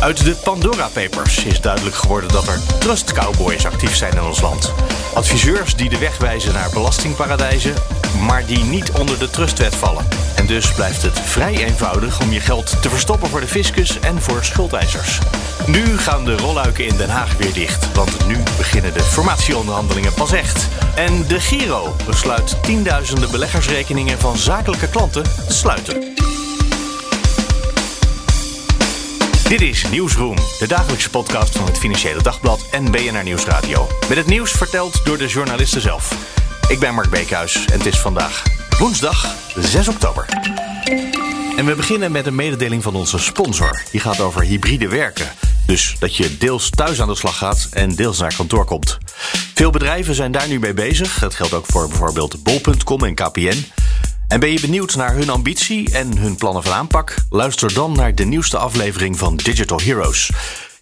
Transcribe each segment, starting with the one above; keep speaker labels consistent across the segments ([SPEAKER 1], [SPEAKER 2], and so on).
[SPEAKER 1] Uit de Pandora Papers is duidelijk geworden dat er trust cowboys actief zijn in ons land. Adviseurs die de weg wijzen naar belastingparadijzen, maar die niet onder de trustwet vallen. En dus blijft het vrij eenvoudig om je geld te verstoppen voor de fiscus en voor schuldeisers. Nu gaan de rolluiken in Den Haag weer dicht, want nu beginnen de formatieonderhandelingen pas echt. En de Giro besluit tienduizenden beleggersrekeningen van zakelijke klanten te sluiten. Dit is Nieuwsroom, de dagelijkse podcast van het Financiële Dagblad en BNR Nieuwsradio. Met het nieuws verteld door de journalisten zelf. Ik ben Mark Beekhuis en het is vandaag woensdag 6 oktober. En we beginnen met een mededeling van onze sponsor. Die gaat over hybride werken. Dus dat je deels thuis aan de slag gaat en deels naar kantoor komt. Veel bedrijven zijn daar nu mee bezig. Dat geldt ook voor bijvoorbeeld bol.com en KPN. En ben je benieuwd naar hun ambitie en hun plannen van aanpak? Luister dan naar de nieuwste aflevering van Digital Heroes.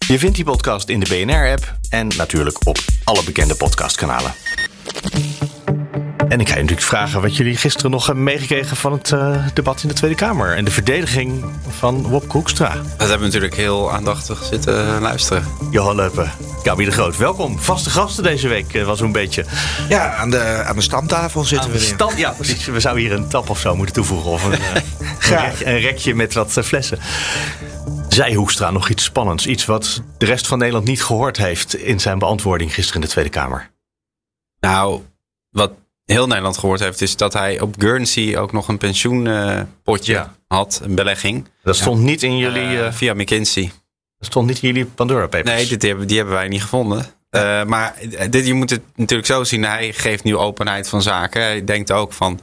[SPEAKER 1] Je vindt die podcast in de BNR-app en natuurlijk op alle bekende podcastkanalen. En ik ga je natuurlijk vragen wat jullie gisteren nog hebben meegekregen van het uh, debat in de Tweede Kamer. En de verdediging van Wop Hoekstra.
[SPEAKER 2] Dat hebben we natuurlijk heel aandachtig zitten luisteren.
[SPEAKER 1] Johan Leupen, Gabi de Groot, welkom. Vaste gasten deze week uh, was zo'n beetje.
[SPEAKER 3] Ja, aan de, aan de stamtafel zitten
[SPEAKER 1] aan
[SPEAKER 3] we weer.
[SPEAKER 1] Ja, precies. We zouden hier een tap of zo moeten toevoegen. Of een, uh, een, rek, een rekje met wat flessen. Zei Hoekstra nog iets spannends? Iets wat de rest van Nederland niet gehoord heeft in zijn beantwoording gisteren in de Tweede Kamer?
[SPEAKER 2] Nou, wat heel Nederland gehoord heeft, is dat hij op Guernsey ook nog een pensioenpotje ja. had, een belegging.
[SPEAKER 1] Dat stond niet in jullie.
[SPEAKER 2] Uh, via McKinsey.
[SPEAKER 1] Dat stond niet in jullie Pandora Papers.
[SPEAKER 2] Nee, dit, die, hebben, die hebben wij niet gevonden. Ja. Uh, maar dit, je moet het natuurlijk zo zien. Hij geeft nu openheid van zaken. Hij denkt ook van,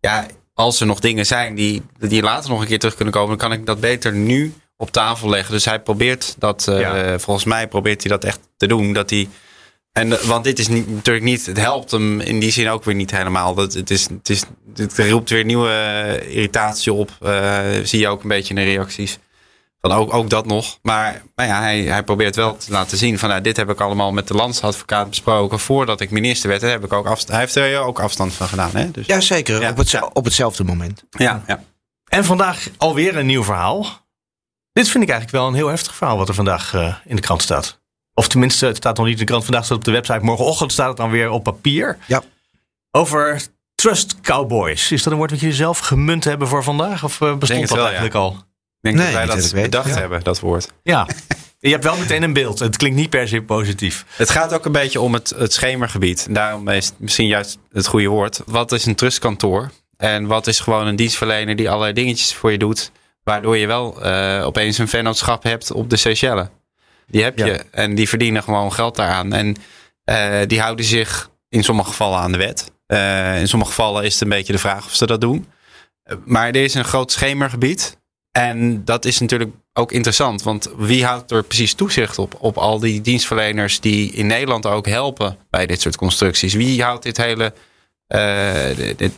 [SPEAKER 2] ja, als er nog dingen zijn die, die later nog een keer terug kunnen komen, dan kan ik dat beter nu op tafel leggen. Dus hij probeert dat, volgens mij probeert hij dat echt te doen. Dat hij en, want dit is niet, natuurlijk niet, het helpt hem in die zin ook weer niet helemaal. Dat, het, is, het, is, het roept weer nieuwe irritatie op. Uh, zie je ook een beetje in de reacties. Van ook, ook dat nog. Maar, maar ja, hij, hij probeert wel te laten zien van nou, dit heb ik allemaal met de landsadvocaat besproken voordat ik minister werd. Daar heb ik ook afstand, hij heeft er ook afstand van gedaan. Hè? Dus,
[SPEAKER 3] ja, zeker. Ja. Op, het, op hetzelfde moment.
[SPEAKER 2] Ja, ja.
[SPEAKER 1] En vandaag alweer een nieuw verhaal. Dit vind ik eigenlijk wel een heel heftig verhaal wat er vandaag uh, in de krant staat. Of tenminste, het staat nog niet in de krant. Vandaag staat het op de website. Morgenochtend staat het dan weer op papier.
[SPEAKER 3] Ja.
[SPEAKER 1] Over Trust Cowboys. Is dat een woord wat jullie zelf gemunt hebben voor vandaag? Of uh, bestond dat wel, eigenlijk
[SPEAKER 2] ja.
[SPEAKER 1] al?
[SPEAKER 2] Ik denk nee, dat wij dat bedacht ja. hebben, dat woord.
[SPEAKER 1] Ja. Je hebt wel meteen een beeld. Het klinkt niet per se positief.
[SPEAKER 2] Het gaat ook een beetje om het, het schemergebied. Daarom is het misschien juist het goede woord. Wat is een trustkantoor? En wat is gewoon een dienstverlener die allerlei dingetjes voor je doet. Waardoor je wel uh, opeens een vennootschap hebt op de Seychelles. Die heb je. Ja. En die verdienen gewoon geld daaraan. En uh, die houden zich in sommige gevallen aan de wet. Uh, in sommige gevallen is het een beetje de vraag of ze dat doen. Uh, maar er is een groot schemergebied. En dat is natuurlijk ook interessant. Want wie houdt er precies toezicht op? Op al die dienstverleners die in Nederland ook helpen bij dit soort constructies. Wie houdt dit hele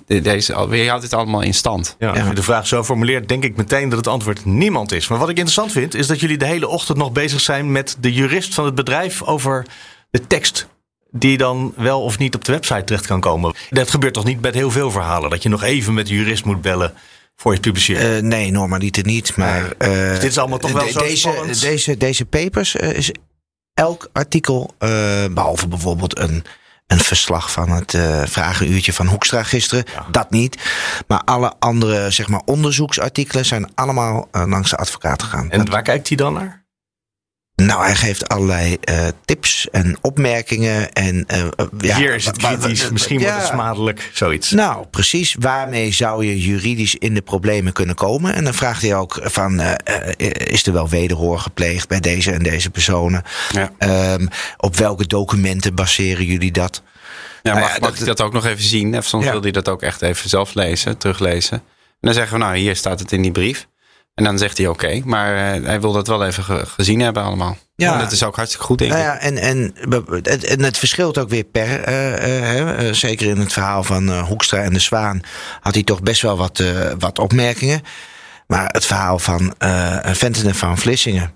[SPEAKER 2] deze, wie houdt dit allemaal in stand?
[SPEAKER 1] Ja, als je de vraag zo formuleert, denk ik meteen dat het antwoord niemand is. Maar wat ik interessant vind, is dat jullie de hele ochtend nog bezig zijn met de jurist van het bedrijf over de tekst. Die dan wel of niet op de website terecht kan komen. Dat gebeurt toch niet met heel veel verhalen? Dat je nog even met de jurist moet bellen voor je publiceert?
[SPEAKER 3] Uh, nee, normaliter niet. Maar uh,
[SPEAKER 1] dus dit is allemaal toch wel
[SPEAKER 3] de,
[SPEAKER 1] zo
[SPEAKER 3] deze,
[SPEAKER 1] spannend?
[SPEAKER 3] deze, deze papers is elk artikel, behalve bijvoorbeeld een een verslag van het uh, vragenuurtje van Hoekstra gisteren. Ja. Dat niet. Maar alle andere zeg maar, onderzoeksartikelen zijn allemaal uh, langs de advocaat gegaan.
[SPEAKER 1] En waar kijkt hij dan naar?
[SPEAKER 3] Nou, hij geeft allerlei uh, tips en opmerkingen. En,
[SPEAKER 1] ja, Hier is het kritisch, misschien ja, wordt het smadelijk, zoiets.
[SPEAKER 3] Nou, precies. Waarmee zou je juridisch in de problemen kunnen komen? En dan vraagt hij ook van, is er wel wederhoor gepleegd bij deze en deze personen?
[SPEAKER 2] Ja.
[SPEAKER 3] Um, op welke documenten baseren jullie dat?
[SPEAKER 2] Ja, mag, nou mag dat, ik dat ook nog even zien? Of soms wil hij dat ook echt even zelf lezen, teruglezen. En dan zeggen we, nou, hier staat het in die brief. En dan zegt hij oké, okay, maar uh, hij wil dat wel even ge gezien hebben allemaal.
[SPEAKER 3] Ja.
[SPEAKER 2] En dat is ook hartstikke goed, denk
[SPEAKER 3] Nou
[SPEAKER 2] ik.
[SPEAKER 3] ja, en, en, het, en het verschilt ook weer per. eh, eh, hè, eh, zeker in het verhaal van eh, Hoekstra en de Zwaan had hij toch best wel wat, eh, wat opmerkingen. Maar het verhaal van eh Venten en van Vlissingen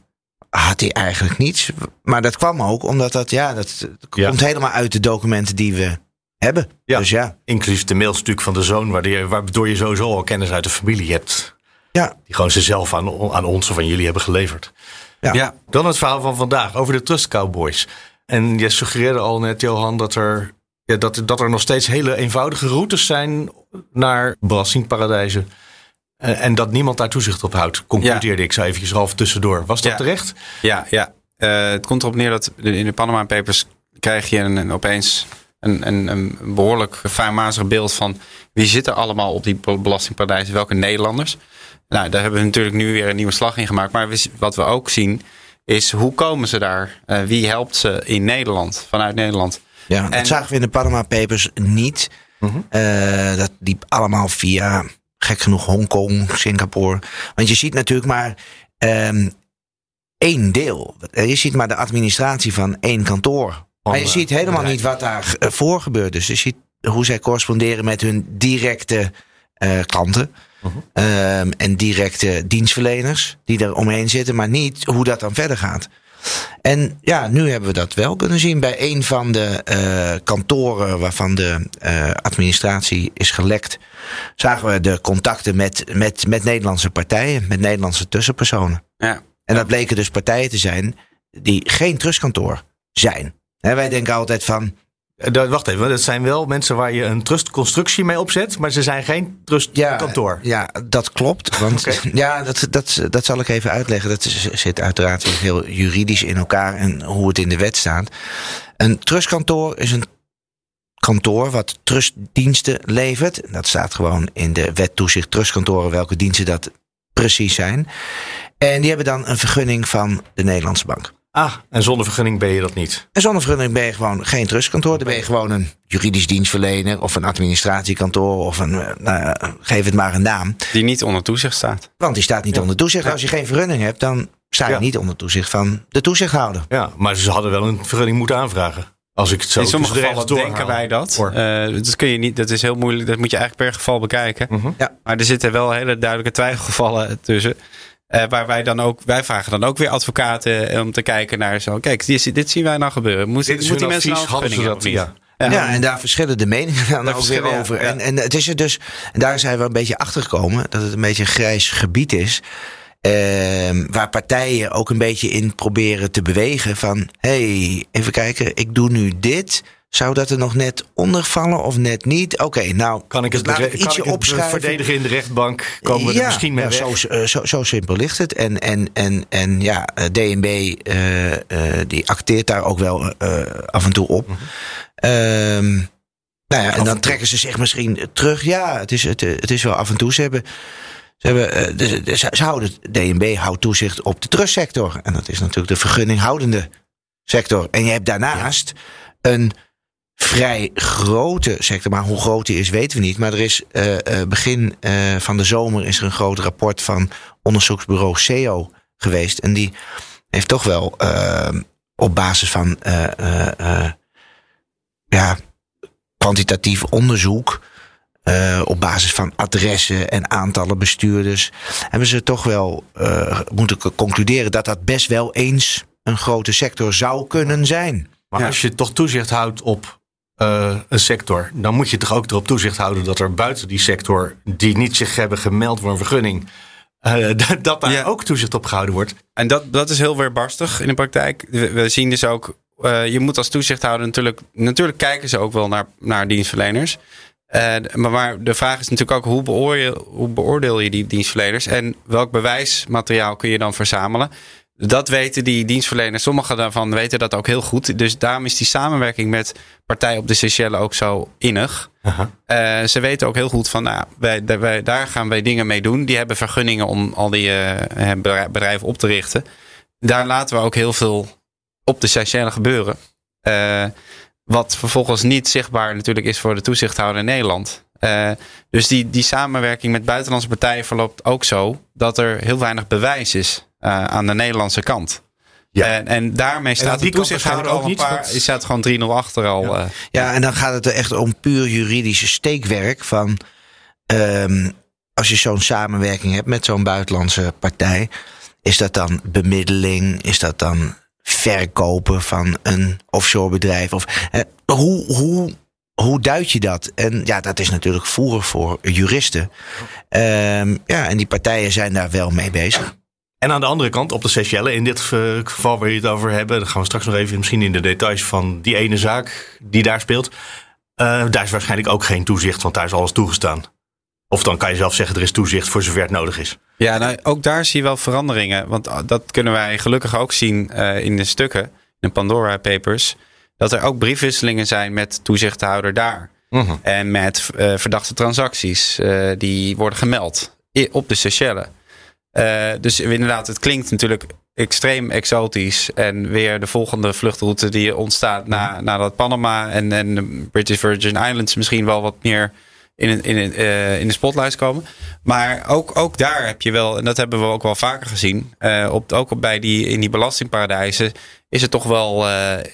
[SPEAKER 3] had hij eigenlijk niets. Maar dat kwam ook omdat dat, ja, dat,
[SPEAKER 1] Ja.
[SPEAKER 3] komt helemaal uit de documenten die we hebben.
[SPEAKER 1] Ja.
[SPEAKER 3] Dus ja,
[SPEAKER 1] Inclusief de mailstuk van de zoon, waardoor je, waardoor je sowieso al kennis uit de familie hebt.
[SPEAKER 3] Ja,
[SPEAKER 1] Die gewoon ze zelf aan, aan ons of aan jullie hebben geleverd.
[SPEAKER 3] Ja.
[SPEAKER 2] Ja.
[SPEAKER 1] Dan het verhaal van vandaag over de Trust Cowboys. En je suggereerde al net, Johan, dat er, ja, dat, dat er nog steeds hele eenvoudige routes zijn naar belastingparadijzen. En, en dat niemand daar toezicht op houdt, concludeerde ik zo eventjes half tussendoor. Was dat
[SPEAKER 2] Ja.
[SPEAKER 1] terecht?
[SPEAKER 2] Ja, ja. Eh, het komt erop neer dat in de Panama Papers krijg je een, een- opeens een, een, een behoorlijk fijnmazig beeld van wie zit er allemaal op die belastingparadijzen, welke Nederlanders. Nou, daar hebben we natuurlijk nu weer een nieuwe slag in gemaakt. Maar wat we ook zien is hoe komen ze daar? Eh, wie helpt ze in Nederland, vanuit Nederland?
[SPEAKER 3] ja. dat
[SPEAKER 2] En-
[SPEAKER 3] zagen we in de Panama Papers niet. Eh, dat liep allemaal via, gek genoeg, Hongkong, Singapore. Want je ziet natuurlijk maar ehm, één deel. Eh, Je ziet maar de administratie van één kantoor. Maar je ziet helemaal niet wat daar voor gebeurt. Dus je ziet hoe zij corresponderen met hun directe eh, klanten. Ehm, en directe dienstverleners die er omheen zitten, maar niet hoe dat dan verder gaat. En ja, nu hebben we dat wel kunnen zien bij een van de eh, kantoren waarvan de eh, administratie is gelekt. Zagen we de contacten met, met, met Nederlandse partijen, met Nederlandse tussenpersonen.
[SPEAKER 2] Ja.
[SPEAKER 3] En dat bleken dus partijen te zijn die geen trustkantoor zijn. Hè, wij denken altijd van,
[SPEAKER 1] dat- wacht even, dat zijn wel mensen waar je een trustconstructie mee opzet, maar ze zijn geen trustkantoor.
[SPEAKER 3] Ja, dat klopt. Want ja, dat, dat, dat zal ik even uitleggen. Dat is- zit uiteraard heel juridisch in elkaar en hoe het in de wet staat. Een trustkantoor is een kantoor wat trustdiensten levert. Dat staat gewoon in de wet toezicht trustkantoren welke diensten dat precies zijn. En die hebben dan een vergunning van de Nederlandse bank.
[SPEAKER 1] Ah, en zonder vergunning ben je dat niet.
[SPEAKER 3] En zonder vergunning ben je gewoon geen trustkantoor. Dan ben je gewoon een juridisch dienstverlener of een administratiekantoor of een, eh, nou, geef het maar een naam.
[SPEAKER 2] Die niet onder toezicht staat.
[SPEAKER 3] Want die staat niet onder toezicht. Als je geen vergunning hebt, dan sta je
[SPEAKER 1] Ja.
[SPEAKER 3] niet onder toezicht van de toezichthouder.
[SPEAKER 1] Ja, maar ze hadden wel een vergunning moeten aanvragen. Als ik het zo
[SPEAKER 2] in sommige gevallen
[SPEAKER 1] regels
[SPEAKER 2] denken wij dat. Eh, dat kun je niet. Dat is heel moeilijk. Dat moet je eigenlijk per geval bekijken.
[SPEAKER 1] Mhm.
[SPEAKER 3] Ja.
[SPEAKER 2] Maar er zitten wel hele duidelijke twijfelgevallen tussen. Eh, waar wij dan ook, wij vragen dan ook weer advocaten eh, om te kijken naar zo. Kijk, dit, dit zien wij nou gebeuren. Moet,
[SPEAKER 1] Dit is
[SPEAKER 2] moet die mensen nou vergunning hebben niet?
[SPEAKER 3] Ja, en daar verschillen de meningen dan
[SPEAKER 2] Daar
[SPEAKER 3] ook weer
[SPEAKER 2] ja.
[SPEAKER 3] over.
[SPEAKER 2] Ja.
[SPEAKER 3] En, en het is er dus, en daar zijn we een beetje achter gekomen dat het een beetje een grijs gebied is. Ehm, waar partijen ook een beetje in proberen te bewegen van... hey, even kijken, ik doe nu dit. Zou dat er nog net onder vallen of net niet? Oké, nou,
[SPEAKER 1] Kan ik het,
[SPEAKER 3] laat ik
[SPEAKER 1] kan
[SPEAKER 3] ietsje
[SPEAKER 1] ik
[SPEAKER 3] opschuiven.
[SPEAKER 1] verdedigen in de rechtbank? Komen we er misschien mee
[SPEAKER 3] ja,
[SPEAKER 1] weg?
[SPEAKER 3] Zo, eh, zo, zo simpel ligt het. En, en, en, en ja, eh, DNB eh, die acteert daar ook wel af en toe op.
[SPEAKER 1] Mhm.
[SPEAKER 3] Ehm, nou ja, en dan trekken ze zich misschien terug. Ja, het is, het, het is wel af en toe. Ze hebben. Ze, hebben, de- ze ze houden, DNB houdt toezicht op de trustsector. En dat is natuurlijk de vergunninghoudende sector. En je hebt daarnaast een vrij grote sector. Maar hoe groot die is, weten we niet. Maar er is eh, eh, begin eh, van de zomer is er een groot rapport van onderzoeksbureau CEO geweest. En die heeft toch wel op basis van eh, eh, eh, ja, kwantitatief onderzoek. eh, op basis van adressen en aantallen bestuurders. Hebben ze toch wel eh, moeten concluderen dat dat best wel eens een grote sector zou kunnen zijn.
[SPEAKER 1] Maar
[SPEAKER 2] Ja.
[SPEAKER 1] als je toch toezicht houdt op eh, een sector, dan moet je toch ook erop toezicht houden dat er buiten die sector, die niet zich hebben gemeld voor een vergunning, eh, dat, daar
[SPEAKER 2] Ja.
[SPEAKER 1] ook toezicht op gehouden wordt.
[SPEAKER 2] En dat, dat is heel weerbarstig in de praktijk. We, we zien dus ook, eh, je moet als toezichthouder natuurlijk, natuurlijk kijken ze ook wel naar, naar dienstverleners. Maar, maar de vraag is natuurlijk ook hoe beoordeel, hoe beoordeel je die dienstverleners en welk bewijsmateriaal kun je dan verzamelen? Dat weten die dienstverleners, sommigen daarvan weten dat ook heel goed. Dus daarom is die samenwerking met partijen op de Seychelles ook zo innig. Eh, ze weten ook heel goed van, nou, wij, daar- wij, daar gaan wij dingen mee doen. Die hebben vergunningen om al die eh, eh, bedrij- bedrijven op te richten. Daar laten we ook heel veel op de Seychelles gebeuren. Wat vervolgens niet zichtbaar natuurlijk is voor de toezichthouder in Nederland. Dus die, die samenwerking met buitenlandse partijen verloopt ook zo dat er heel weinig bewijs is eh, aan de Nederlandse kant.
[SPEAKER 1] Ja.
[SPEAKER 2] En, en daarmee staat
[SPEAKER 1] die
[SPEAKER 2] de
[SPEAKER 1] kant
[SPEAKER 2] toezichthouder al een
[SPEAKER 1] ook
[SPEAKER 2] paar...
[SPEAKER 1] niet,
[SPEAKER 2] Je staat gewoon 3-0 achter al. eh.
[SPEAKER 3] Ja, en dan gaat het er echt om puur juridische steekwerk van. ehm, als je zo'n samenwerking hebt met zo'n buitenlandse partij, is dat dan bemiddeling? Is dat dan verkopen van een offshore bedrijf? Of eh, hoe, hoe, hoe duid je dat? En ja, dat is natuurlijk voeren voor juristen. Ehm, ja, en die partijen zijn daar wel mee bezig.
[SPEAKER 1] En aan de andere kant, op de Seychelles, in dit eh, geval waar je het over hebben, dan gaan we straks nog even misschien in de details van die ene zaak die daar speelt. Eh, daar is waarschijnlijk ook geen toezicht, want daar is alles toegestaan. Of dan kan je zelf zeggen, er is toezicht voor zover het nodig is.
[SPEAKER 2] Ja, nou, ook daar zie je wel veranderingen. Want ah, dat kunnen wij gelukkig ook zien eh, in de stukken, in de Pandora Papers. Dat er ook briefwisselingen zijn met toezichthouder daar. En met eh, verdachte transacties eh, die worden gemeld op de Seychelles. Eh, dus inderdaad, het klinkt natuurlijk extreem exotisch. En weer de volgende vluchtroute die ontstaat na, nadat Panama en, en de British Virgin Islands misschien wel wat meer in, in, eh, in de spotlights komen. Maar ook, ook daar heb je wel, en dat hebben we ook wel vaker gezien, eh, op, ook bij die, in die belastingparadijzen, is het toch wel,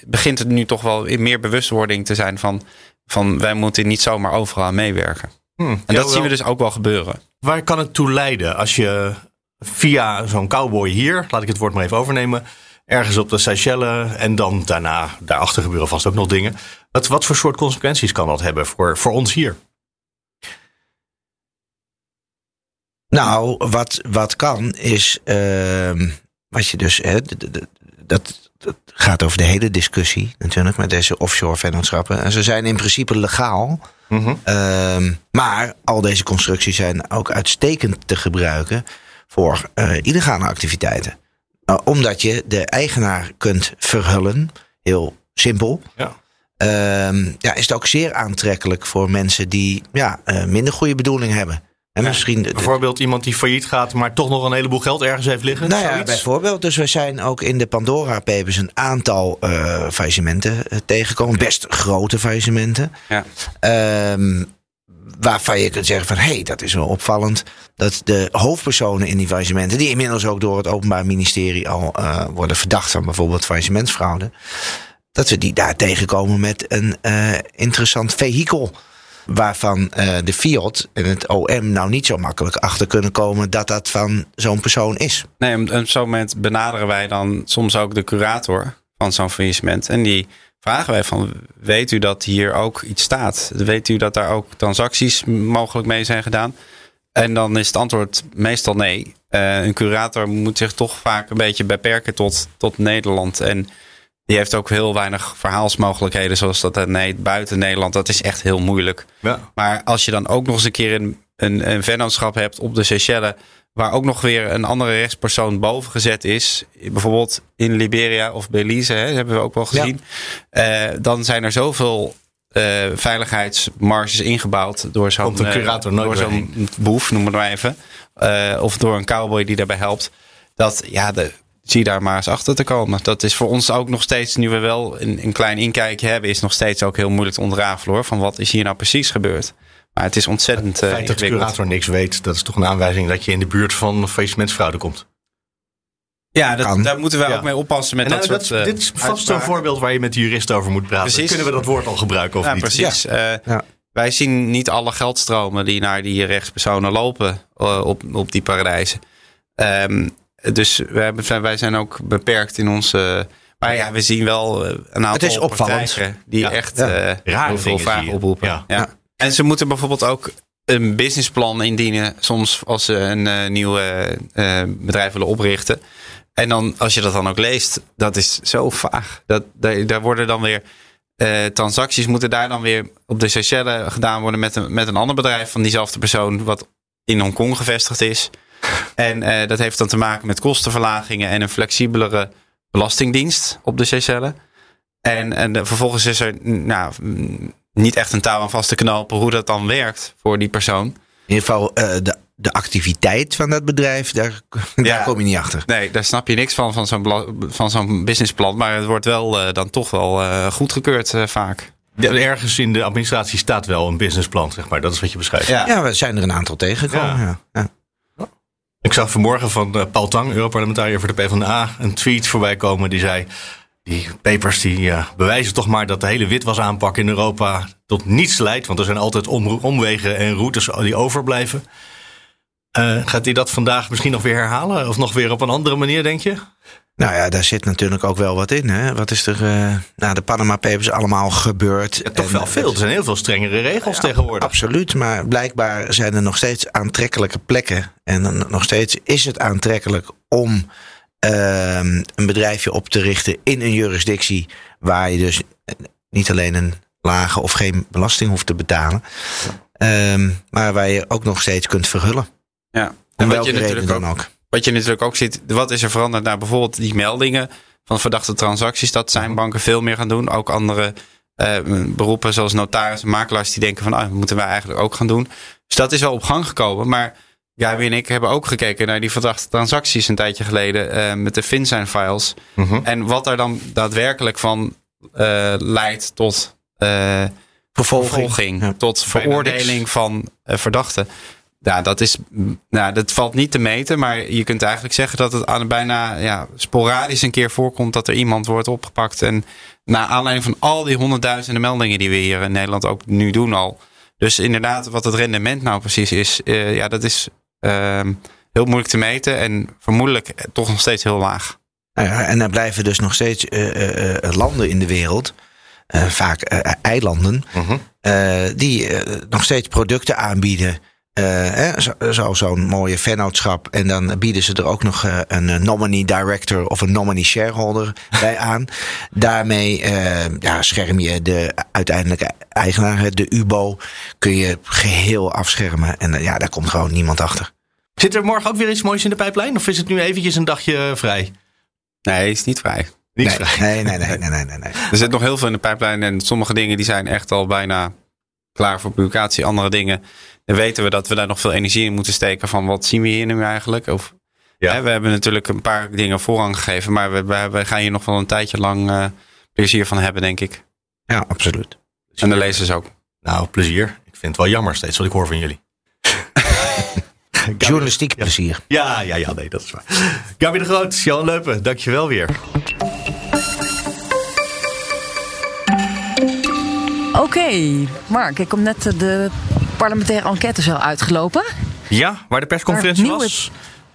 [SPEAKER 2] begint het nu toch wel in meer bewustwording te zijn van, van wij moeten niet zomaar overal aan meewerken. En dat zien we dus ook wel gebeuren.
[SPEAKER 1] Waar kan het toe leiden als je via zo'n cowboy hier, laat ik het woord maar even overnemen, ergens op de Seychelles en dan daarna, daarachter gebeuren vast ook nog dingen. Wat, wat voor soort consequenties kan dat hebben voor, voor ons hier?
[SPEAKER 3] Nou, wat, wat kan is. ehm, wat je dus. Hè, dat, dat gaat over de hele discussie natuurlijk met deze offshore vennootschappen. En ze zijn in principe legaal. Ehm, maar al deze constructies zijn ook uitstekend te gebruiken voor eh, illegale activiteiten. Nou, omdat je de eigenaar kunt verhullen. Heel simpel.
[SPEAKER 1] Ja.
[SPEAKER 3] Ehm, ja, is het ook zeer aantrekkelijk voor mensen die ja, eh, minder goede bedoeling hebben. En misschien
[SPEAKER 1] Bijvoorbeeld iemand die failliet gaat, maar toch nog een heleboel geld ergens heeft liggen.
[SPEAKER 3] nou ja,
[SPEAKER 1] zoiets?
[SPEAKER 3] bijvoorbeeld. Dus we zijn ook in de Pandora Papers een aantal eh faillissementen eh, tegengekomen. Best grote faillissementen.
[SPEAKER 2] Ja.
[SPEAKER 3] Ehm, waarvan je kunt zeggen van... hé, hey, dat is wel opvallend. Dat de hoofdpersonen in die faillissementen... die inmiddels ook door het Openbaar Ministerie al eh, worden verdacht... van bijvoorbeeld faillissementsfraude... dat we die daar tegenkomen met een eh, interessant vehikel... waarvan eh, de Fiat en het OM nou niet zo makkelijk achter kunnen komen... dat dat van zo'n persoon is.
[SPEAKER 2] Nee, op zo'n moment benaderen wij dan soms ook de curator van zo'n faillissement. En die vragen wij van, weet u dat hier ook iets staat? Weet u dat daar ook transacties mogelijk mee zijn gedaan? En dan is het antwoord meestal nee. Eh, een curator moet zich toch vaak een beetje beperken tot, tot Nederland. En die heeft ook heel weinig verhaalsmogelijkheden, zoals dat nee, buiten Nederland. Dat is echt heel moeilijk.
[SPEAKER 1] Ja.
[SPEAKER 2] Maar als je dan ook nog eens een keer een, een, een vennootschap hebt op de Seychelles. Waar ook nog weer een andere rechtspersoon boven gezet is. Bijvoorbeeld in Liberia of Belize, hè, hebben we ook wel gezien. Eh, dan zijn er zoveel eh, veiligheidsmarges ingebouwd door zo'n door zo'n boef, noemen we het maar even. Of door een cowboy die daarbij helpt. Dat ja, de, zie daar maar eens achter te komen. Dat is voor ons ook nog steeds, nu we wel een, een klein inkijkje hebben, is nog steeds ook heel moeilijk te ontrafelen hoor. Van wat is hier nou precies gebeurd? Maar het is ontzettend
[SPEAKER 1] Het
[SPEAKER 2] eh,
[SPEAKER 1] feit dat de curator niks weet, dat is toch een aanwijzing dat je in de buurt van faillissementsfraude komt.
[SPEAKER 2] Ja, dat, daar moeten we
[SPEAKER 1] Ja.
[SPEAKER 2] ook mee oppassen met
[SPEAKER 1] En
[SPEAKER 2] dat
[SPEAKER 1] nou,
[SPEAKER 2] soort eh,
[SPEAKER 1] dit is vast zo'n
[SPEAKER 2] uitspraken.
[SPEAKER 1] voorbeeld waar je met de jurist over moet praten.
[SPEAKER 2] Precies.
[SPEAKER 1] Kunnen we dat woord al gebruiken of
[SPEAKER 2] ja,
[SPEAKER 1] niet?
[SPEAKER 2] precies. Eh,
[SPEAKER 3] Ja.
[SPEAKER 2] Wij zien niet alle geldstromen die naar die rechtspersonen lopen eh, op, op die paradijzen. Ehm, dus wij, hebben, wij zijn ook beperkt in onze. Maar ja, we zien wel eh, een aantal
[SPEAKER 3] Het is opvallend.
[SPEAKER 2] die
[SPEAKER 1] Ja.
[SPEAKER 2] echt
[SPEAKER 3] Ja.
[SPEAKER 2] eh,
[SPEAKER 1] Rare
[SPEAKER 2] heel veel vragen oproepen.
[SPEAKER 1] Ja.
[SPEAKER 2] En ze moeten bijvoorbeeld ook een businessplan indienen, soms als ze een eh, nieuw eh, eh, bedrijf willen oprichten. En dan, als je dat dan ook leest, dat is zo vaag. Dat, daar, worden dan weer transacties moeten daar dan weer op de Seychelles gedaan worden met een, met een ander bedrijf van diezelfde persoon, wat in Hongkong gevestigd is. En dat heeft dan te maken met kostenverlagingen en een flexibelere belastingdienst op de Seychelles. En, en vervolgens is er nou, niet echt een touw aan vast te knopen hoe dat dan werkt voor die persoon.
[SPEAKER 3] In ieder geval eh, de, de activiteit van dat bedrijf, daar, daar
[SPEAKER 2] Ja.
[SPEAKER 3] kom je niet achter.
[SPEAKER 2] Nee, daar snap je niks van, van zo'n, van zo'n businessplan. Maar het wordt wel eh, dan toch wel eh, goedgekeurd eh, vaak.
[SPEAKER 1] Ja, ergens in de administratie staat wel een businessplan, zeg maar. Dat is wat je beschrijft.
[SPEAKER 2] Ja.
[SPEAKER 3] Ja, we zijn er een aantal tegengekomen.
[SPEAKER 1] Ja. Ik zag vanmorgen van uh, Paul Tang, Europarlementariër voor de PvdA, een tweet voorbij komen die zei... Die papers die uh, bewijzen toch maar dat de hele witwasaanpak in Europa tot niets leidt. Want er zijn altijd om, omwegen en routes die overblijven. Uh, gaat hij dat vandaag misschien nog weer herhalen? Of nog weer op een andere manier, denk je?
[SPEAKER 3] Nou ja, daar zit natuurlijk ook wel wat in. Hè? Wat is er uh, na de Panama Papers allemaal gebeurd?
[SPEAKER 1] Ja, toch en, wel veel. Er zijn heel veel strengere regels ja, tegenwoordig.
[SPEAKER 3] Absoluut, maar blijkbaar zijn er nog steeds aantrekkelijke plekken. En nog steeds is het aantrekkelijk om uh, een bedrijfje op te richten in een jurisdictie waar je dus niet alleen een lage of geen belasting hoeft te betalen, um, maar waar je ook nog steeds kunt verhullen.
[SPEAKER 2] Ja, en wat je natuurlijk ook, ook, Wat je natuurlijk ook ziet, wat is er veranderd naar bijvoorbeeld die meldingen van verdachte transacties? Dat zijn banken veel meer gaan doen. Ook andere uh, beroepen zoals notaris en makelaars die denken van ah, dat moeten wij eigenlijk ook gaan doen. Dus dat is wel op gang gekomen. Maar Gabi en ik hebben ook gekeken naar die verdachte transacties een tijdje geleden uh, met de FinCEN files. Mm -hmm. En wat er dan daadwerkelijk van uh, leidt tot vervolging, vervolging ja, tot veroordeling van verdachten. Ja, dat, is, nou, dat valt niet te meten, maar je kunt eigenlijk zeggen dat het aan bijna ja, sporadisch een keer voorkomt dat er iemand wordt opgepakt. En naar aanleiding van al die honderdduizenden meldingen die we hier in Nederland ook nu doen al. Dus inderdaad, wat het rendement nou precies is, uh, ja, dat is heel moeilijk te meten en vermoedelijk toch nog steeds heel laag.
[SPEAKER 3] Ja, en er blijven dus nog steeds uh, landen in de wereld, vaak eilanden, uh -huh. die nog steeds producten aanbieden uh, zo, zo'n mooie vennootschap. En dan bieden ze er ook nog uh, een nominee director of een nominee shareholder bij aan. Daarmee uh, ja, scherm je de uiteindelijke eigenaar, de UBO, kun je geheel afschermen. En ja, daar komt gewoon niemand achter.
[SPEAKER 1] Zit er morgen ook weer iets moois in de pijplijn? Of is het nu eventjes een dagje vrij?
[SPEAKER 2] Nee, is niet vrij.
[SPEAKER 1] Niet
[SPEAKER 3] nee,
[SPEAKER 1] vrij.
[SPEAKER 3] Nee, nee, nee, nee, nee, nee.
[SPEAKER 2] Er zit nog heel veel in de pijplijn en sommige dingen die zijn echt al bijna klaar voor publicatie. Andere dingen dan weten we dat we daar nog veel energie in moeten steken van wat zien we hier nu eigenlijk? Of, ja. hè, we hebben natuurlijk een paar dingen voorrang gegeven, maar we, we, we gaan hier nog wel een tijdje lang uh, plezier van hebben, denk ik.
[SPEAKER 3] Ja, absoluut.
[SPEAKER 2] En de lezers ook.
[SPEAKER 1] Nou, plezier. Ik vind het wel jammer steeds wat ik hoor van jullie.
[SPEAKER 3] Journalistiek plezier.
[SPEAKER 1] Ja, ja, ja, nee, dat is waar. Gabi de Groot, Jan Leupen, dankjewel weer.
[SPEAKER 4] Oké, okay, Mark, ik kom net de parlementaire enquête zo uitgelopen.
[SPEAKER 1] Ja, waar de persconferentie
[SPEAKER 4] nieuwe,
[SPEAKER 1] was.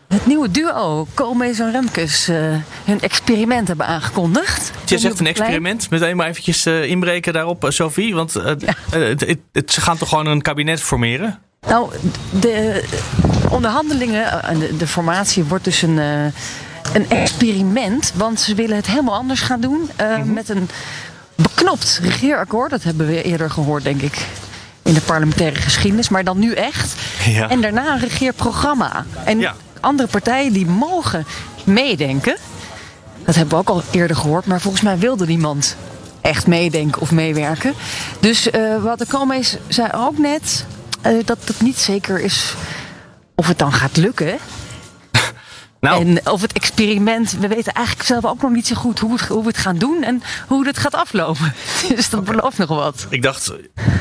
[SPEAKER 4] Het nieuwe duo, Koolmees en Remkes, uh, hun experiment hebben aangekondigd.
[SPEAKER 1] Je zegt een experiment. Meteen maar eventjes uh, inbreken daarop, uh, Sophie. Want ja. het, het, ze gaan toch gewoon een kabinet formeren?
[SPEAKER 4] Nou, de onderhandelingen en de, de, formatie wordt dus een, een experiment. Want ze willen het helemaal anders gaan doen. Mm -hmm. Met een beknopt regeerakkoord. Dat hebben we eerder gehoord, denk ik in de parlementaire geschiedenis, maar dan nu echt. Ja. En daarna een regeerprogramma. En ja. andere partijen die mogen meedenken. Dat hebben we ook al eerder gehoord, maar volgens mij wilde niemand echt meedenken of meewerken. Dus uh, wat de Koolmees zei ook net, uh, dat het niet zeker is of het dan gaat lukken. Nou. En of het experiment, we weten eigenlijk zelf ook nog niet zo goed hoe, het, hoe we het gaan doen en hoe het gaat aflopen. Dus dat okay. belooft nog wat.
[SPEAKER 1] Ik dacht,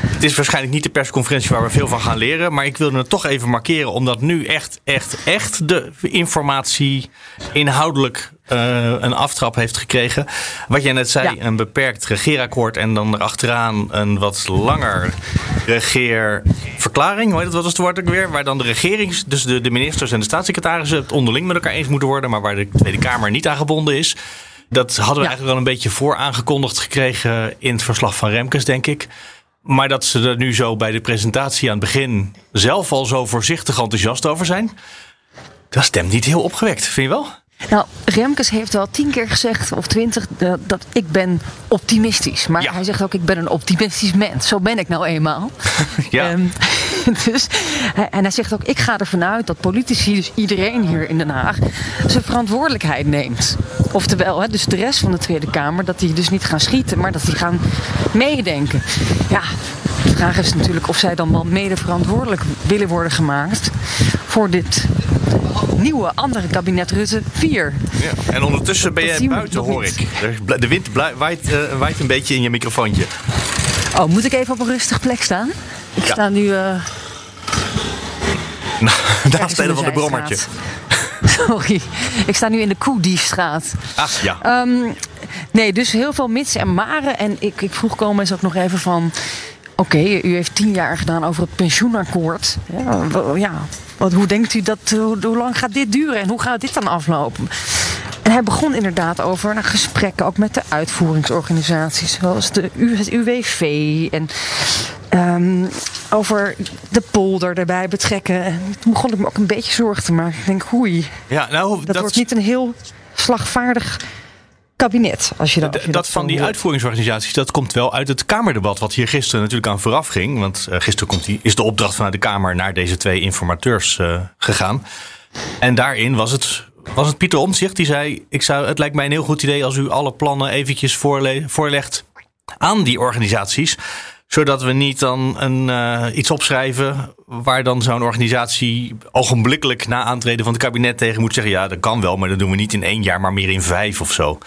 [SPEAKER 1] het is waarschijnlijk niet de persconferentie waar we veel van gaan leren, maar ik wilde het toch even markeren, omdat nu echt, echt, echt de informatie inhoudelijk uh, een aftrap heeft gekregen. Wat jij net zei, ja. een beperkt regeerakkoord en dan erachteraan een wat langer regeerverklaring. Hoe heet het, wat was het woord ook weer? Waar dan de regering, dus de, de ministers en de staatssecretarissen het onderling met elkaar eens moeten worden, maar waar de Tweede Kamer niet aan gebonden is. Dat hadden we ja. eigenlijk wel een beetje voor aangekondigd gekregen in het verslag van Remkes, denk ik. Maar dat ze er nu zo bij de presentatie aan het begin zelf al zo voorzichtig enthousiast over zijn. Dat stemt niet heel opgewekt, vind je wel?
[SPEAKER 4] Nou, Remkes heeft wel tien keer gezegd, of twintig, dat, dat ik ben optimistisch. Maar ja. hij zegt ook, ik ben een optimistisch mens. Zo ben ik nou eenmaal.
[SPEAKER 1] Ja. Um,
[SPEAKER 4] dus, en hij zegt ook, ik ga ervan uit dat politici, dus iedereen hier in Den Haag, zijn verantwoordelijkheid neemt. Oftewel, hè, dus de rest van de Tweede Kamer, dat die dus niet gaan schieten, maar dat die gaan meedenken. Ja, de vraag is natuurlijk of zij dan wel mede verantwoordelijk willen worden gemaakt voor dit nieuwe andere kabinet Rutte 4.
[SPEAKER 1] Ja. En ondertussen ben je buiten, hoor ik. De wind waait, uh, waait een beetje in je microfoontje.
[SPEAKER 4] Oh, moet ik even op een rustig plek staan? Ik ja. sta nu. Uh...
[SPEAKER 1] Naast een van de brommertje.
[SPEAKER 4] Sorry, ik sta nu in de Koediefstraat.
[SPEAKER 1] Ach ja.
[SPEAKER 4] Ehm, nee, dus heel veel mits en maren. En ik, ik vroeg Koolmees ook nog even van... Oké, u heeft tien jaar gedaan over het pensioenakkoord. Ja, ja, wat, hoe denkt u dat... Hoe, hoe lang gaat dit duren en hoe gaat dit dan aflopen? En hij begon inderdaad over nou, gesprekken ook met de uitvoeringsorganisaties, zoals de, U- het UWV. En ehm, over de polder erbij betrekken. En toen begon ik me ook een beetje zorgen te maken. Ik denk, oei,
[SPEAKER 1] ja nou,
[SPEAKER 4] dat, wordt niet een heel slagvaardig kabinet. Als je als je
[SPEAKER 1] dat, dat van die
[SPEAKER 4] hoort.
[SPEAKER 1] uitvoeringsorganisaties, dat komt wel uit het Kamerdebat. Wat hier gisteren natuurlijk aan vooraf ging. Want eh, gisteren komt die, is de opdracht vanuit de Kamer naar deze twee informateurs eh, gegaan. En daarin was het, was het Pieter Omtzigt die zei: ik zou, Het lijkt mij een heel goed idee als u alle plannen eventjes voorle- voorlegt aan die organisaties. Zodat we niet dan een, eh, iets opschrijven waar dan zo'n organisatie ogenblikkelijk na aantreden van het kabinet tegen moet zeggen: ja, dat kan wel, maar dat doen we niet in één jaar, maar meer in vijf of zo.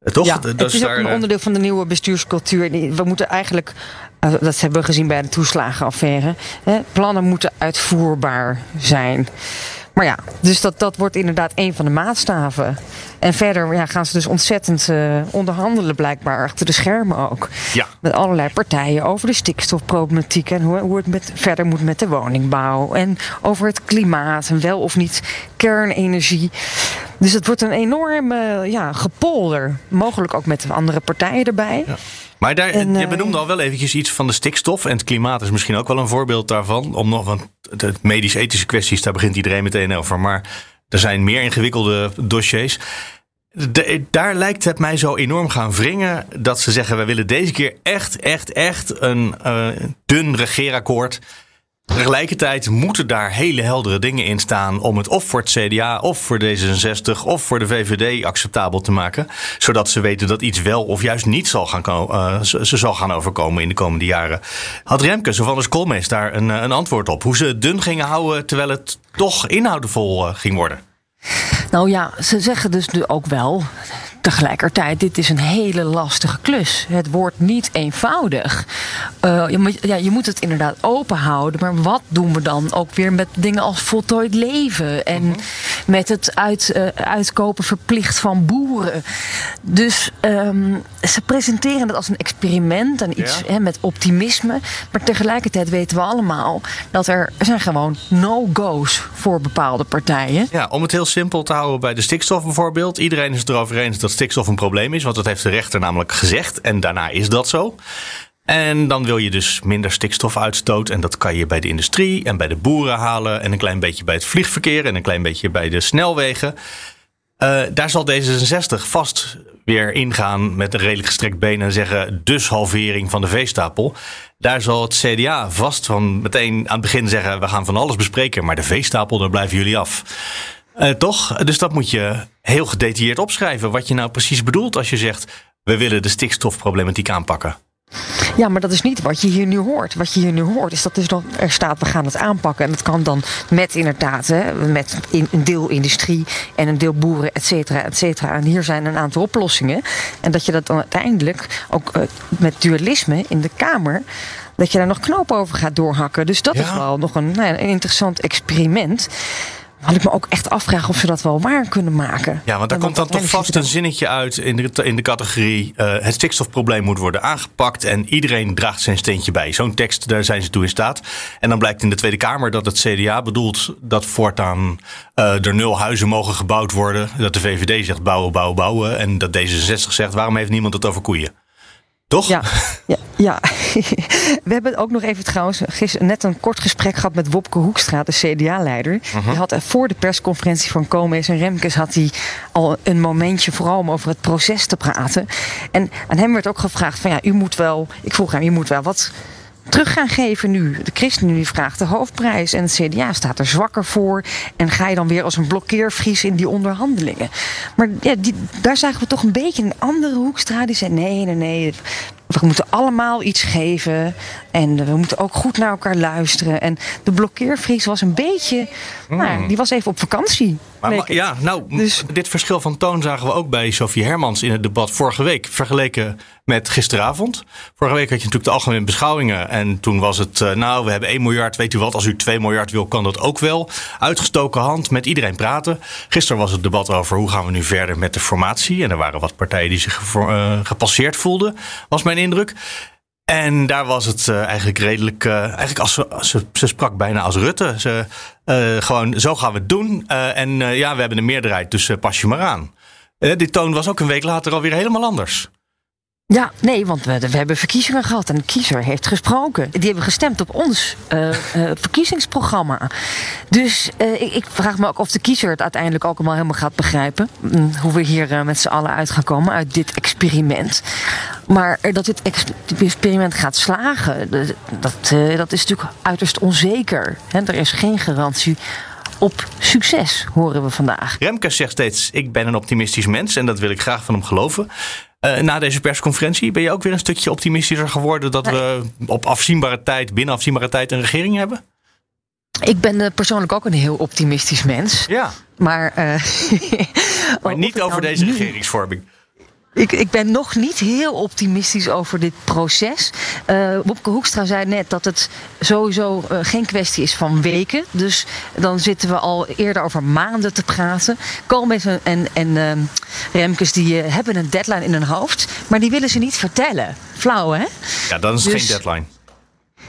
[SPEAKER 1] Eh, Toch?
[SPEAKER 4] Ja,
[SPEAKER 1] Dat
[SPEAKER 4] het is
[SPEAKER 1] daar,
[SPEAKER 4] een
[SPEAKER 1] eh,
[SPEAKER 4] onderdeel van de nieuwe bestuurscultuur. We moeten eigenlijk, dat hebben we gezien bij de toeslagenaffaire, hè, plannen moeten uitvoerbaar zijn. Maar ja, dus dat, dat wordt inderdaad een van de maatstaven. En verder ja, gaan ze dus ontzettend eh, onderhandelen, blijkbaar achter de schermen ook.
[SPEAKER 1] Ja.
[SPEAKER 4] Met allerlei partijen over de stikstofproblematiek en hoe, hoe het met, verder moet met de woningbouw. En over het klimaat en wel of niet kernenergie. Dus het wordt een enorme ja, gepolder. Mogelijk ook met andere partijen erbij.
[SPEAKER 1] Maar daar,
[SPEAKER 4] En,
[SPEAKER 1] je
[SPEAKER 4] eh,
[SPEAKER 1] benoemde al wel eventjes iets van de stikstof. En het klimaat is misschien ook wel een voorbeeld daarvan. Om nog, want de medisch-ethische kwesties, daar begint iedereen meteen over. Maar er zijn meer ingewikkelde dossiers. Daar lijkt het mij zo enorm gaan wringen dat ze zeggen: we willen deze keer echt, echt, echt een eh, dun regeerakkoord. Tegelijkertijd moeten daar hele heldere dingen in staan om het of voor het CDA of voor D66 of voor de VVD acceptabel te maken. Zodat ze weten dat iets wel of juist niet zal gaan, eh, ze, zal gaan overkomen in de komende jaren. Had Remkes of anders Koolmees daar een, eh, een antwoord op? Hoe ze het dun gingen houden terwijl het toch inhoudevol eh, ging worden?
[SPEAKER 4] Nou ja, ze zeggen dus nu ook wel tegelijkertijd, dit is een hele lastige klus. Het wordt niet eenvoudig. Eh, je, moet, ja, je moet het inderdaad open houden. Maar wat doen we dan ook weer met dingen als voltooid leven? En met het uit, eh, uitkopen verplicht van boeren. Dus ehm, ze presenteren het als een experiment en iets
[SPEAKER 1] Ja.
[SPEAKER 4] hè, met optimisme. Maar tegelijkertijd weten we allemaal dat er, er zijn gewoon no-go's voor bepaalde partijen.
[SPEAKER 1] Ja, om het heel simpel te houden bij de stikstof bijvoorbeeld. Iedereen is het erover eens dat stikstof een probleem is. Want dat heeft de rechter namelijk gezegd. En daarna is dat zo. En dan wil je dus minder stikstofuitstoot. En dat kan je bij de industrie en bij de boeren halen. En een klein beetje bij het vliegverkeer. En een klein beetje bij de snelwegen. Eh, daar zal D66 vast weer ingaan met een redelijk gestrekt been en zeggen dus halvering van de veestapel. Daar zal het CDA vast van meteen aan het begin zeggen we gaan van alles bespreken, maar de veestapel daar blijven jullie af. Eh, toch? Dus dat moet je heel gedetailleerd opschrijven wat je nou precies bedoelt als je zegt we willen de stikstofproblematiek aanpakken.
[SPEAKER 4] Ja, maar dat is niet wat je hier nu hoort. Wat je hier nu hoort is dat dus dan er staat, we gaan het aanpakken. En dat kan dan met inderdaad, hè, met in, een deel industrie en een deel boeren, et cetera, et cetera. En hier zijn een aantal oplossingen. En dat je dat dan uiteindelijk ook eh, met dualisme in de Kamer, dat je daar nog knoop over gaat doorhakken. Dus dat
[SPEAKER 1] Ja.
[SPEAKER 4] is wel nog een, nou ja, een interessant experiment. Had ik me ook echt afvragen of ze dat wel waar kunnen maken.
[SPEAKER 1] Ja, want daar komt dan toch vast een zinnetje uit in de, in de categorie... eh, het stikstofprobleem moet worden aangepakt en iedereen draagt zijn steentje bij. Zo'n tekst, daar zijn ze toe in staat. En dan blijkt in de Tweede Kamer dat het CDA bedoelt... dat voortaan eh, er nul huizen mogen gebouwd worden. Dat de VVD zegt bouwen, bouwen, bouwen. En dat D66 zegt waarom heeft niemand het over koeien? Toch?
[SPEAKER 4] Ja, ja, ja. we hebben ook nog even trouwens gisteren net een kort gesprek gehad met Wopke Hoekstra, de CDA-leider. Die had er voor de persconferentie van Koolmees en Remkes had hij al een momentje vooral om over het proces te praten. En aan hem werd ook gevraagd van ja, u moet wel, ik vroeg hem, u moet wel wat terug gaan geven nu. De ChristenUnie vraagt de hoofdprijs en het CDA staat er zwakker voor. En ga je dan weer als een blokkeervries in die onderhandelingen. Maar ja, die, daar zagen we toch een beetje een andere hoekstra. Die zei nee, nee, nee. We moeten allemaal iets geven. En we moeten ook goed naar elkaar luisteren. En de blokkeervries was een beetje... Nou, die was even op vakantie.
[SPEAKER 1] Hmm. Maar, ja, nou,
[SPEAKER 4] Dus-
[SPEAKER 1] dit verschil van toon zagen we ook bij Sofie Hermans in het debat vorige week. Vergeleken met gisteravond. Vorige week had je natuurlijk de algemene beschouwingen. En toen was het, uh, nou, we hebben 1 miljard. Weet u wat, als u 2 miljard wil, kan dat ook wel. Uitgestoken hand, met iedereen praten. Gisteren was het debat over hoe gaan we nu verder met de formatie. En er waren wat partijen die zich uh, gepasseerd voelden, was mijn indruk. En daar was het uh, eigenlijk redelijk. Eigenlijk als ze, sprak bijna als Rutte. Ze, gewoon, zo gaan we het doen. en ja, we hebben een meerderheid, dus pas je maar aan. die toon was ook een week later alweer helemaal anders.
[SPEAKER 4] Ja, nee, want we, we, hebben verkiezingen gehad en de kiezer heeft gesproken. Die hebben gestemd op ons uh, uh, verkiezingsprogramma. Dus uh, ik, ik, vraag me ook of de kiezer het uiteindelijk ook allemaal helemaal gaat begrijpen. Mm, hoe we hier met z'n allen uit gaan komen uit dit experiment. Maar dat dit experiment gaat slagen, dat, dat is natuurlijk uiterst onzeker. Er is geen garantie op succes, horen we vandaag.
[SPEAKER 1] Remke zegt steeds: Ik ben een optimistisch mens en dat wil ik graag van hem geloven. Uh, na deze persconferentie ben je ook weer een stukje optimistischer geworden dat we op afzienbare tijd, binnen afzienbare tijd, een regering hebben?
[SPEAKER 4] Ik ben uh, persoonlijk ook een heel optimistisch mens.
[SPEAKER 1] Ja.
[SPEAKER 4] Maar, uh,
[SPEAKER 1] maar niet over nou deze nu... regeringsvorming.
[SPEAKER 4] Ik, ik ben nog niet heel optimistisch over dit proces. Uh, Wopke Hoekstra zei net dat het sowieso uh, geen kwestie is van weken. Dus dan zitten we al eerder over maanden te praten. Koolmees en, en uh, Remkes die hebben een deadline in hun hoofd. Maar die willen ze niet vertellen. Flauw hè?
[SPEAKER 1] Ja, dan is het dus, geen deadline.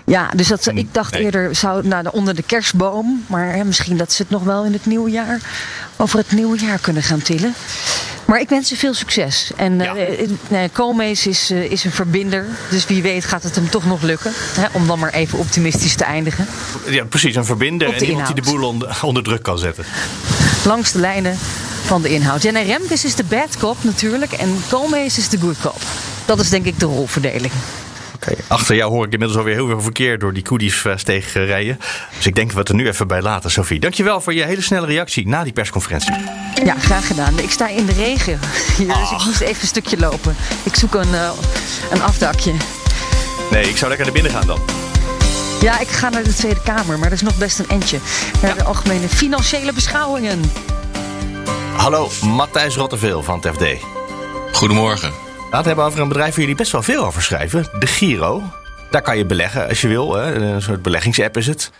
[SPEAKER 4] Ja, dus dat, ik dacht nee. eerder zou naar de, onder de kerstboom. Maar hè, misschien dat ze het nog wel in het nieuwe jaar over het nieuwe jaar kunnen gaan tillen. Maar ik wens ze veel succes. En ja. uh, Koolmees is, uh, is een verbinder. Dus wie weet gaat het hem toch nog lukken. Hè, om dan maar even optimistisch te eindigen.
[SPEAKER 1] Ja, precies. Een verbinder en iemand die de boel onder, onder, druk kan zetten.
[SPEAKER 4] Langs de lijnen van de inhoud. Ja, nee, Remkes is de bad cop natuurlijk. En Koolmees is de good cop. Dat is denk ik de rolverdeling.
[SPEAKER 1] Okay. Achter jou hoor ik inmiddels alweer heel veel verkeer door die koedies tegen rijden. Dus ik denk dat we het er nu even bij laten, Sophie. Dankjewel voor je hele snelle reactie na die persconferentie.
[SPEAKER 4] Ja, graag gedaan. Ik sta in de regen hier, dus ik moest even een stukje lopen. Ik zoek een, uh, een afdakje.
[SPEAKER 1] Nee, ik zou lekker naar binnen gaan dan.
[SPEAKER 4] Ja, ik ga naar de Tweede Kamer, maar dat is nog best een entje. Naar ja. de algemene financiële beschouwingen.
[SPEAKER 1] Hallo, Matthijs Rotteveel van het FD.
[SPEAKER 5] Goedemorgen.
[SPEAKER 1] Laten we hebben over een bedrijf waar jullie best wel veel over schrijven. De Giro. Daar kan je beleggen als je wil. Een soort beleggingsapp is het.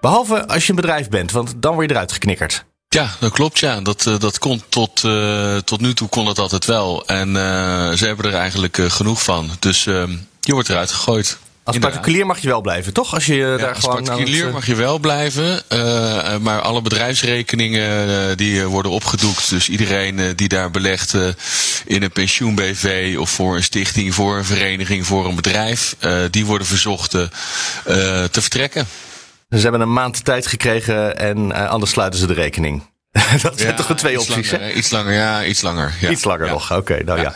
[SPEAKER 1] Behalve als je een bedrijf bent, want dan word je eruit geknikkerd.
[SPEAKER 5] Ja, dat klopt. Ja. Dat, uh, dat kon tot, uh, tot nu toe kon dat altijd wel. En uh, ze hebben er eigenlijk genoeg van. Dus je wordt eruit gegooid.
[SPEAKER 1] Als Inderdaad. particulier mag je wel blijven, toch? Als je ja, daar
[SPEAKER 5] als
[SPEAKER 1] gewoon
[SPEAKER 5] particulier het, mag je wel blijven. Uh, maar alle bedrijfsrekeningen uh, die worden opgedoekt. Dus iedereen uh, die daar belegt in een pensioen-BV of voor een stichting, voor een vereniging, voor een bedrijf, die worden verzocht te vertrekken.
[SPEAKER 1] Ze hebben een maand tijd gekregen en anders sluiten ze de rekening. dat zijn ja, toch de twee opties,
[SPEAKER 5] langer? Iets langer, ja, iets langer. Ja.
[SPEAKER 1] Iets langer nog, oké, okay, nou ja.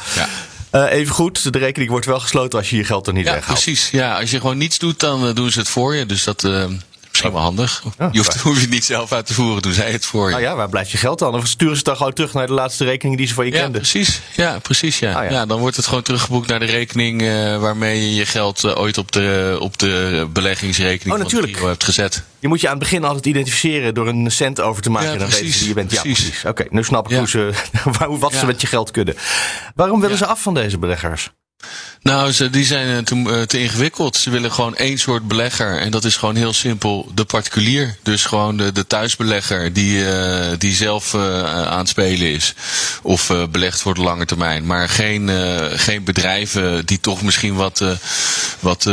[SPEAKER 1] Uh, even goed, de rekening wordt wel gesloten als je je geld er niet
[SPEAKER 5] ja,
[SPEAKER 1] weghaalt.
[SPEAKER 5] Precies, ja. Als je gewoon niets doet, dan uh, doen ze het voor je. Dus dat uh, misschien wel handig. Ja, je hoeft, hoef je het niet zelf uit te voeren, doen zij het voor je.
[SPEAKER 1] Nou ja, waar blijft je geld dan? Of sturen ze het dan gewoon terug naar de laatste rekening die ze van je
[SPEAKER 5] ja,
[SPEAKER 1] kenden?
[SPEAKER 5] Precies, ja, precies. Ja. Ah, ja. ja. dan wordt het gewoon teruggeboekt naar de rekening uh, waarmee je je geld uh, ooit op de, op de beleggingsrekening
[SPEAKER 1] oh,
[SPEAKER 5] van
[SPEAKER 1] natuurlijk.
[SPEAKER 5] Hebt gezet.
[SPEAKER 1] Je moet je aan het begin altijd identificeren door een cent over te maken.
[SPEAKER 5] Ja,
[SPEAKER 1] dan
[SPEAKER 5] precies,
[SPEAKER 1] weten ze wie je bent.
[SPEAKER 5] Precies.
[SPEAKER 1] Ja, precies. Oké, okay, nu snap ik hoe ze, wat ze met je geld kunnen. Waarom willen ze af van deze beleggers?
[SPEAKER 5] Nou, ze, die zijn te, te, ingewikkeld. Ze willen gewoon één soort belegger. En dat is gewoon heel simpel de particulier. Dus gewoon de, de thuisbelegger die, uh, die zelf aan het spelen is. Of uh, belegt voor de lange termijn. Maar geen, geen bedrijven die toch misschien wat, wat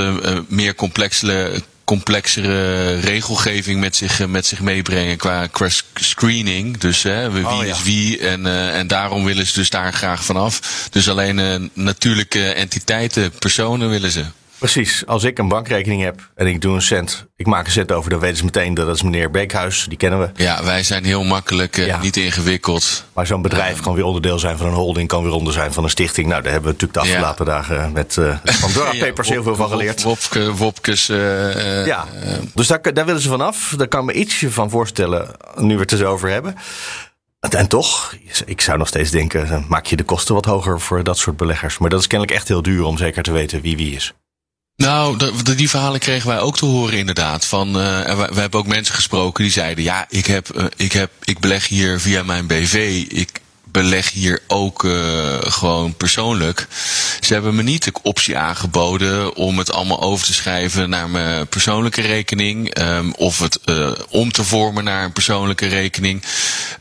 [SPEAKER 5] meer complexe complexere regelgeving met zich, met zich meebrengen qua, qua screening. Dus hè, wie
[SPEAKER 1] oh, ja.
[SPEAKER 5] is wie en, uh, en daarom willen ze dus daar graag vanaf. Dus alleen uh, natuurlijke entiteiten, personen willen ze.
[SPEAKER 1] Precies. Als ik een bankrekening heb en ik doe een cent, ik maak een cent over, dan weten ze meteen dat dat is meneer Beekhuis, die kennen we.
[SPEAKER 5] Ja, wij zijn heel makkelijk, uh, ja. niet ingewikkeld.
[SPEAKER 1] Maar zo'n bedrijf um, kan weer onderdeel zijn van een holding, kan weer onder zijn van een stichting. Nou, daar hebben we natuurlijk de afgelopen ja. dagen met uh, Pandora ja, Papers heel veel van geleerd.
[SPEAKER 5] Wopke, Wopkes.
[SPEAKER 1] Ja, dus daar, daar willen ze vanaf. Daar kan me ietsje van voorstellen, nu we het er zo over hebben. En toch, ik zou nog steeds denken, maak je de kosten wat hoger voor dat soort beleggers. Maar dat is kennelijk echt heel duur om zeker te weten wie wie is.
[SPEAKER 5] Nou, die verhalen kregen wij ook te horen inderdaad. Van, uh, we, hebben ook mensen gesproken die zeiden: ja, ik heb, uh, ik heb, ik beleg hier via mijn BV. Ik beleg hier ook uh, gewoon persoonlijk. Ze hebben me niet de optie aangeboden om het allemaal over te schrijven naar mijn persoonlijke rekening. Um, of het om te vormen naar een persoonlijke rekening.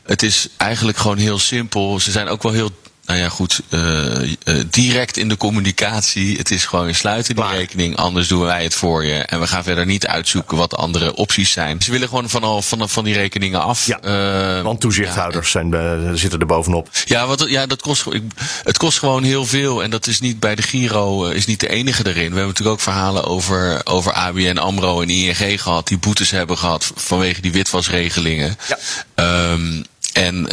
[SPEAKER 5] Het is eigenlijk gewoon heel simpel. Ze zijn ook wel heel nou ja, goed, uh, uh, direct in de communicatie. Het is gewoon, je sluit die rekening, anders doen wij het voor je. En we gaan verder niet uitzoeken wat andere opties zijn. Ze willen gewoon van, van, van die rekeningen af.
[SPEAKER 1] Ja, uh, want toezichthouders ja, zijn, zitten er bovenop.
[SPEAKER 5] Ja, wat, ja dat kost, ik, het kost gewoon heel veel. En dat is niet bij de Giro, is niet de enige erin. We hebben natuurlijk ook verhalen over, over ABN AMRO en ING gehad. Die boetes hebben gehad vanwege die witwasregelingen. Ja. Um, en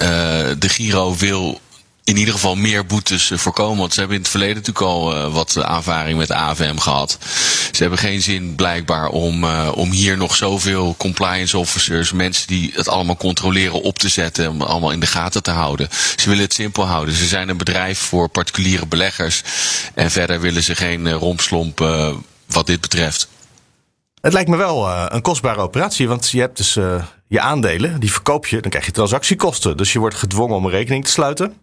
[SPEAKER 5] de Giro wil in ieder geval meer boetes eh, voorkomen. Want ze hebben in het verleden natuurlijk al uh, wat aanvaring met AVM gehad. Ze hebben geen zin blijkbaar om, om hier nog zoveel compliance officers, mensen die het allemaal controleren, op te zetten. Om allemaal in de gaten te houden. Ze willen het simpel houden. Ze zijn een bedrijf voor particuliere beleggers. En verder willen ze geen rompslomp wat dit betreft.
[SPEAKER 1] Het lijkt me wel een kostbare operatie, want je hebt dus je aandelen, die verkoop je, dan krijg je transactiekosten. Dus je wordt gedwongen om een rekening te sluiten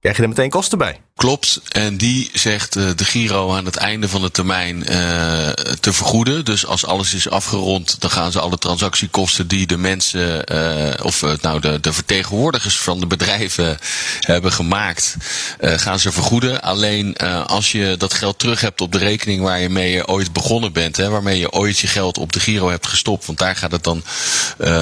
[SPEAKER 1] krijg je er meteen kosten bij.
[SPEAKER 5] Klopt, en die zegt uh, de Giro aan het einde van de termijn uh, te vergoeden. Dus als alles is afgerond, dan gaan ze alle transactiekosten die de mensen, uh, of nou de, de vertegenwoordigers van de bedrijven hebben gemaakt, gaan ze vergoeden. Alleen als je dat geld terug hebt op de rekening waar je mee ooit begonnen bent, hè, waarmee je ooit je geld op de Giro hebt gestopt, want daar gaat het dan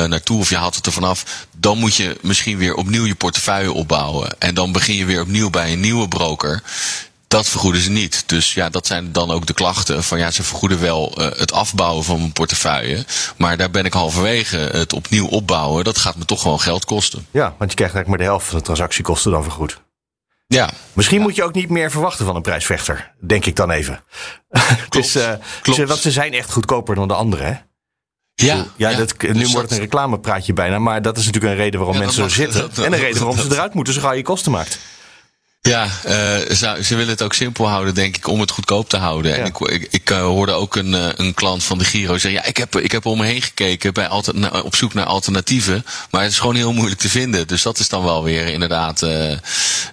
[SPEAKER 5] naartoe of je haalt het er vanaf, dan moet je misschien weer opnieuw je portefeuille opbouwen. En dan begin je weer opnieuw bij een nieuwe dat vergoeden ze niet. Dus ja, dat zijn dan ook de klachten. Van ja, ze vergoeden wel uh, het afbouwen van mijn portefeuille. Maar daar ben ik halverwege. Het opnieuw opbouwen, dat gaat me toch gewoon geld kosten.
[SPEAKER 1] Ja, want je krijgt eigenlijk maar de helft van de transactiekosten dan vergoed.
[SPEAKER 5] Ja.
[SPEAKER 1] Misschien
[SPEAKER 5] ja.
[SPEAKER 1] moet je ook niet meer verwachten van een prijsvechter. Denk ik dan even. Klopt. dus, uh, Klopt. Ze, want ze zijn echt goedkoper dan de anderen, hè?
[SPEAKER 5] Ja,
[SPEAKER 1] ja, dat, nu dus wordt het een reclamepraatje bijna. Maar dat is natuurlijk een reden waarom mensen er zitten. Dat, en een reden waarom ze eruit moeten, zo gauw je kosten maakt.
[SPEAKER 5] Ja, uh, ze, ze, willen het ook simpel houden, denk ik, om het goedkoop te houden. Ja. En ik, ik, ik uh, hoorde ook een, uh, een klant van de Giro zeggen: Ja, ik heb, ik heb om me heen gekeken bij alter, op zoek naar alternatieven. Maar het is gewoon heel moeilijk te vinden. Dus dat is dan wel weer inderdaad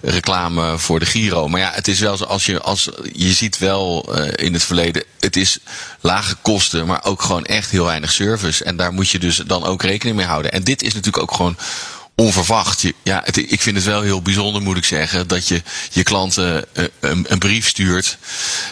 [SPEAKER 5] reclame voor de Giro. Maar ja, het is wel zoals je, als, je ziet wel in het verleden: het is lage kosten, maar ook gewoon echt heel weinig service. En daar moet je dus dan ook rekening mee houden. En dit is natuurlijk ook gewoon onverwacht. Ja, het, ik vind het wel heel bijzonder, moet ik zeggen, dat je je klanten uh, een, een, brief stuurt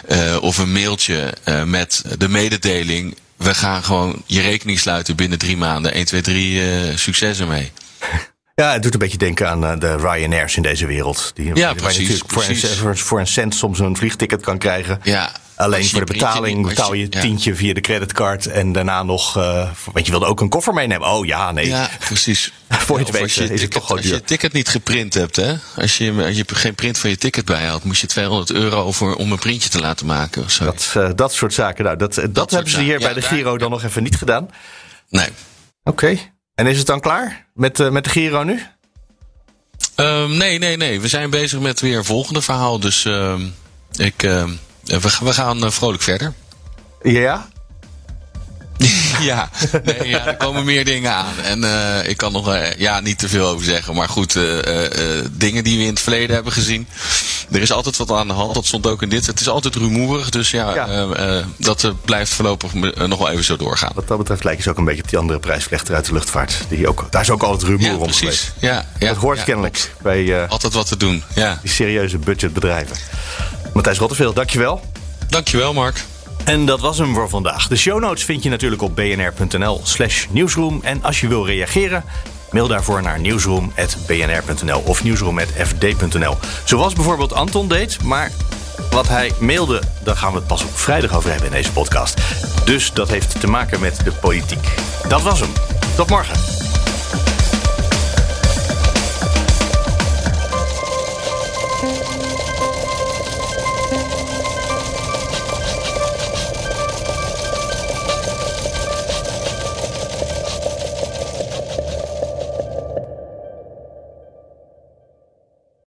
[SPEAKER 5] uh, of een mailtje uh, met de mededeling. We gaan gewoon je rekening sluiten binnen drie maanden. 1, 2, 3, succes ermee.
[SPEAKER 1] Ja, het doet een beetje denken aan de Ryanairs in deze wereld. Die,
[SPEAKER 5] ja, precies.
[SPEAKER 1] Voor, een, voor een cent soms een vliegticket kan krijgen.
[SPEAKER 5] Ja,
[SPEAKER 1] Alleen voor de betaling betaal je tientje via de creditcard en daarna nog. Uh, want je wilde ook een koffer meenemen. Oh ja, nee.
[SPEAKER 5] Ja, precies.
[SPEAKER 1] voor je weet is het toch gewoon
[SPEAKER 5] Als je ticket niet geprint hebt, hè? Als je, als je geen print van je ticket bij had, moest je 200 euro voor, om een printje te laten maken. Of zo.
[SPEAKER 1] Dat, uh, dat soort zaken. Nou, dat, dat, dat hebben ze hier bij de Giro daar, dan nog even niet gedaan.
[SPEAKER 5] Nee.
[SPEAKER 1] Oké. Okay. En is het dan klaar met, uh, met de Giro nu?
[SPEAKER 5] Um, nee, nee, nee. We zijn bezig met weer een volgende verhaal. Dus uh, ik, uh, we, we, gaan uh, vrolijk verder.
[SPEAKER 1] Ja?
[SPEAKER 5] ja, nee, ja, er komen meer dingen aan. En uh, ik kan nog uh, ja, niet te veel over zeggen. Maar goed, uh, dingen die we in het verleden hebben gezien. Er is altijd wat aan de hand. Dat stond ook in dit. Het is altijd rumoerig. Dus ja, ja. dat blijft voorlopig nog wel even zo doorgaan.
[SPEAKER 1] Wat dat betreft lijkt het ook een beetje op die andere prijsvlechter uit de luchtvaart. Die ook, daar is ook altijd rumoer
[SPEAKER 5] ja,
[SPEAKER 1] om
[SPEAKER 5] precies. Ja,
[SPEAKER 1] ja, dat hoort kennelijk bij
[SPEAKER 5] altijd wat te doen. Ja.
[SPEAKER 1] die serieuze budgetbedrijven. Matthijs Rotteveel, dankjewel.
[SPEAKER 5] Dankjewel, Mark.
[SPEAKER 1] En dat was hem voor vandaag. De show notes vind je natuurlijk op bnr.nl slash nieuwsroom. En als je wil reageren, mail daarvoor naar nieuwsroom.bnr.nl of nieuwsroom.fd.nl. Zoals bijvoorbeeld Anton deed, maar wat hij mailde, daar gaan we het pas op vrijdag over hebben in deze podcast. Dus dat heeft te maken met de politiek. Dat was hem. Tot morgen.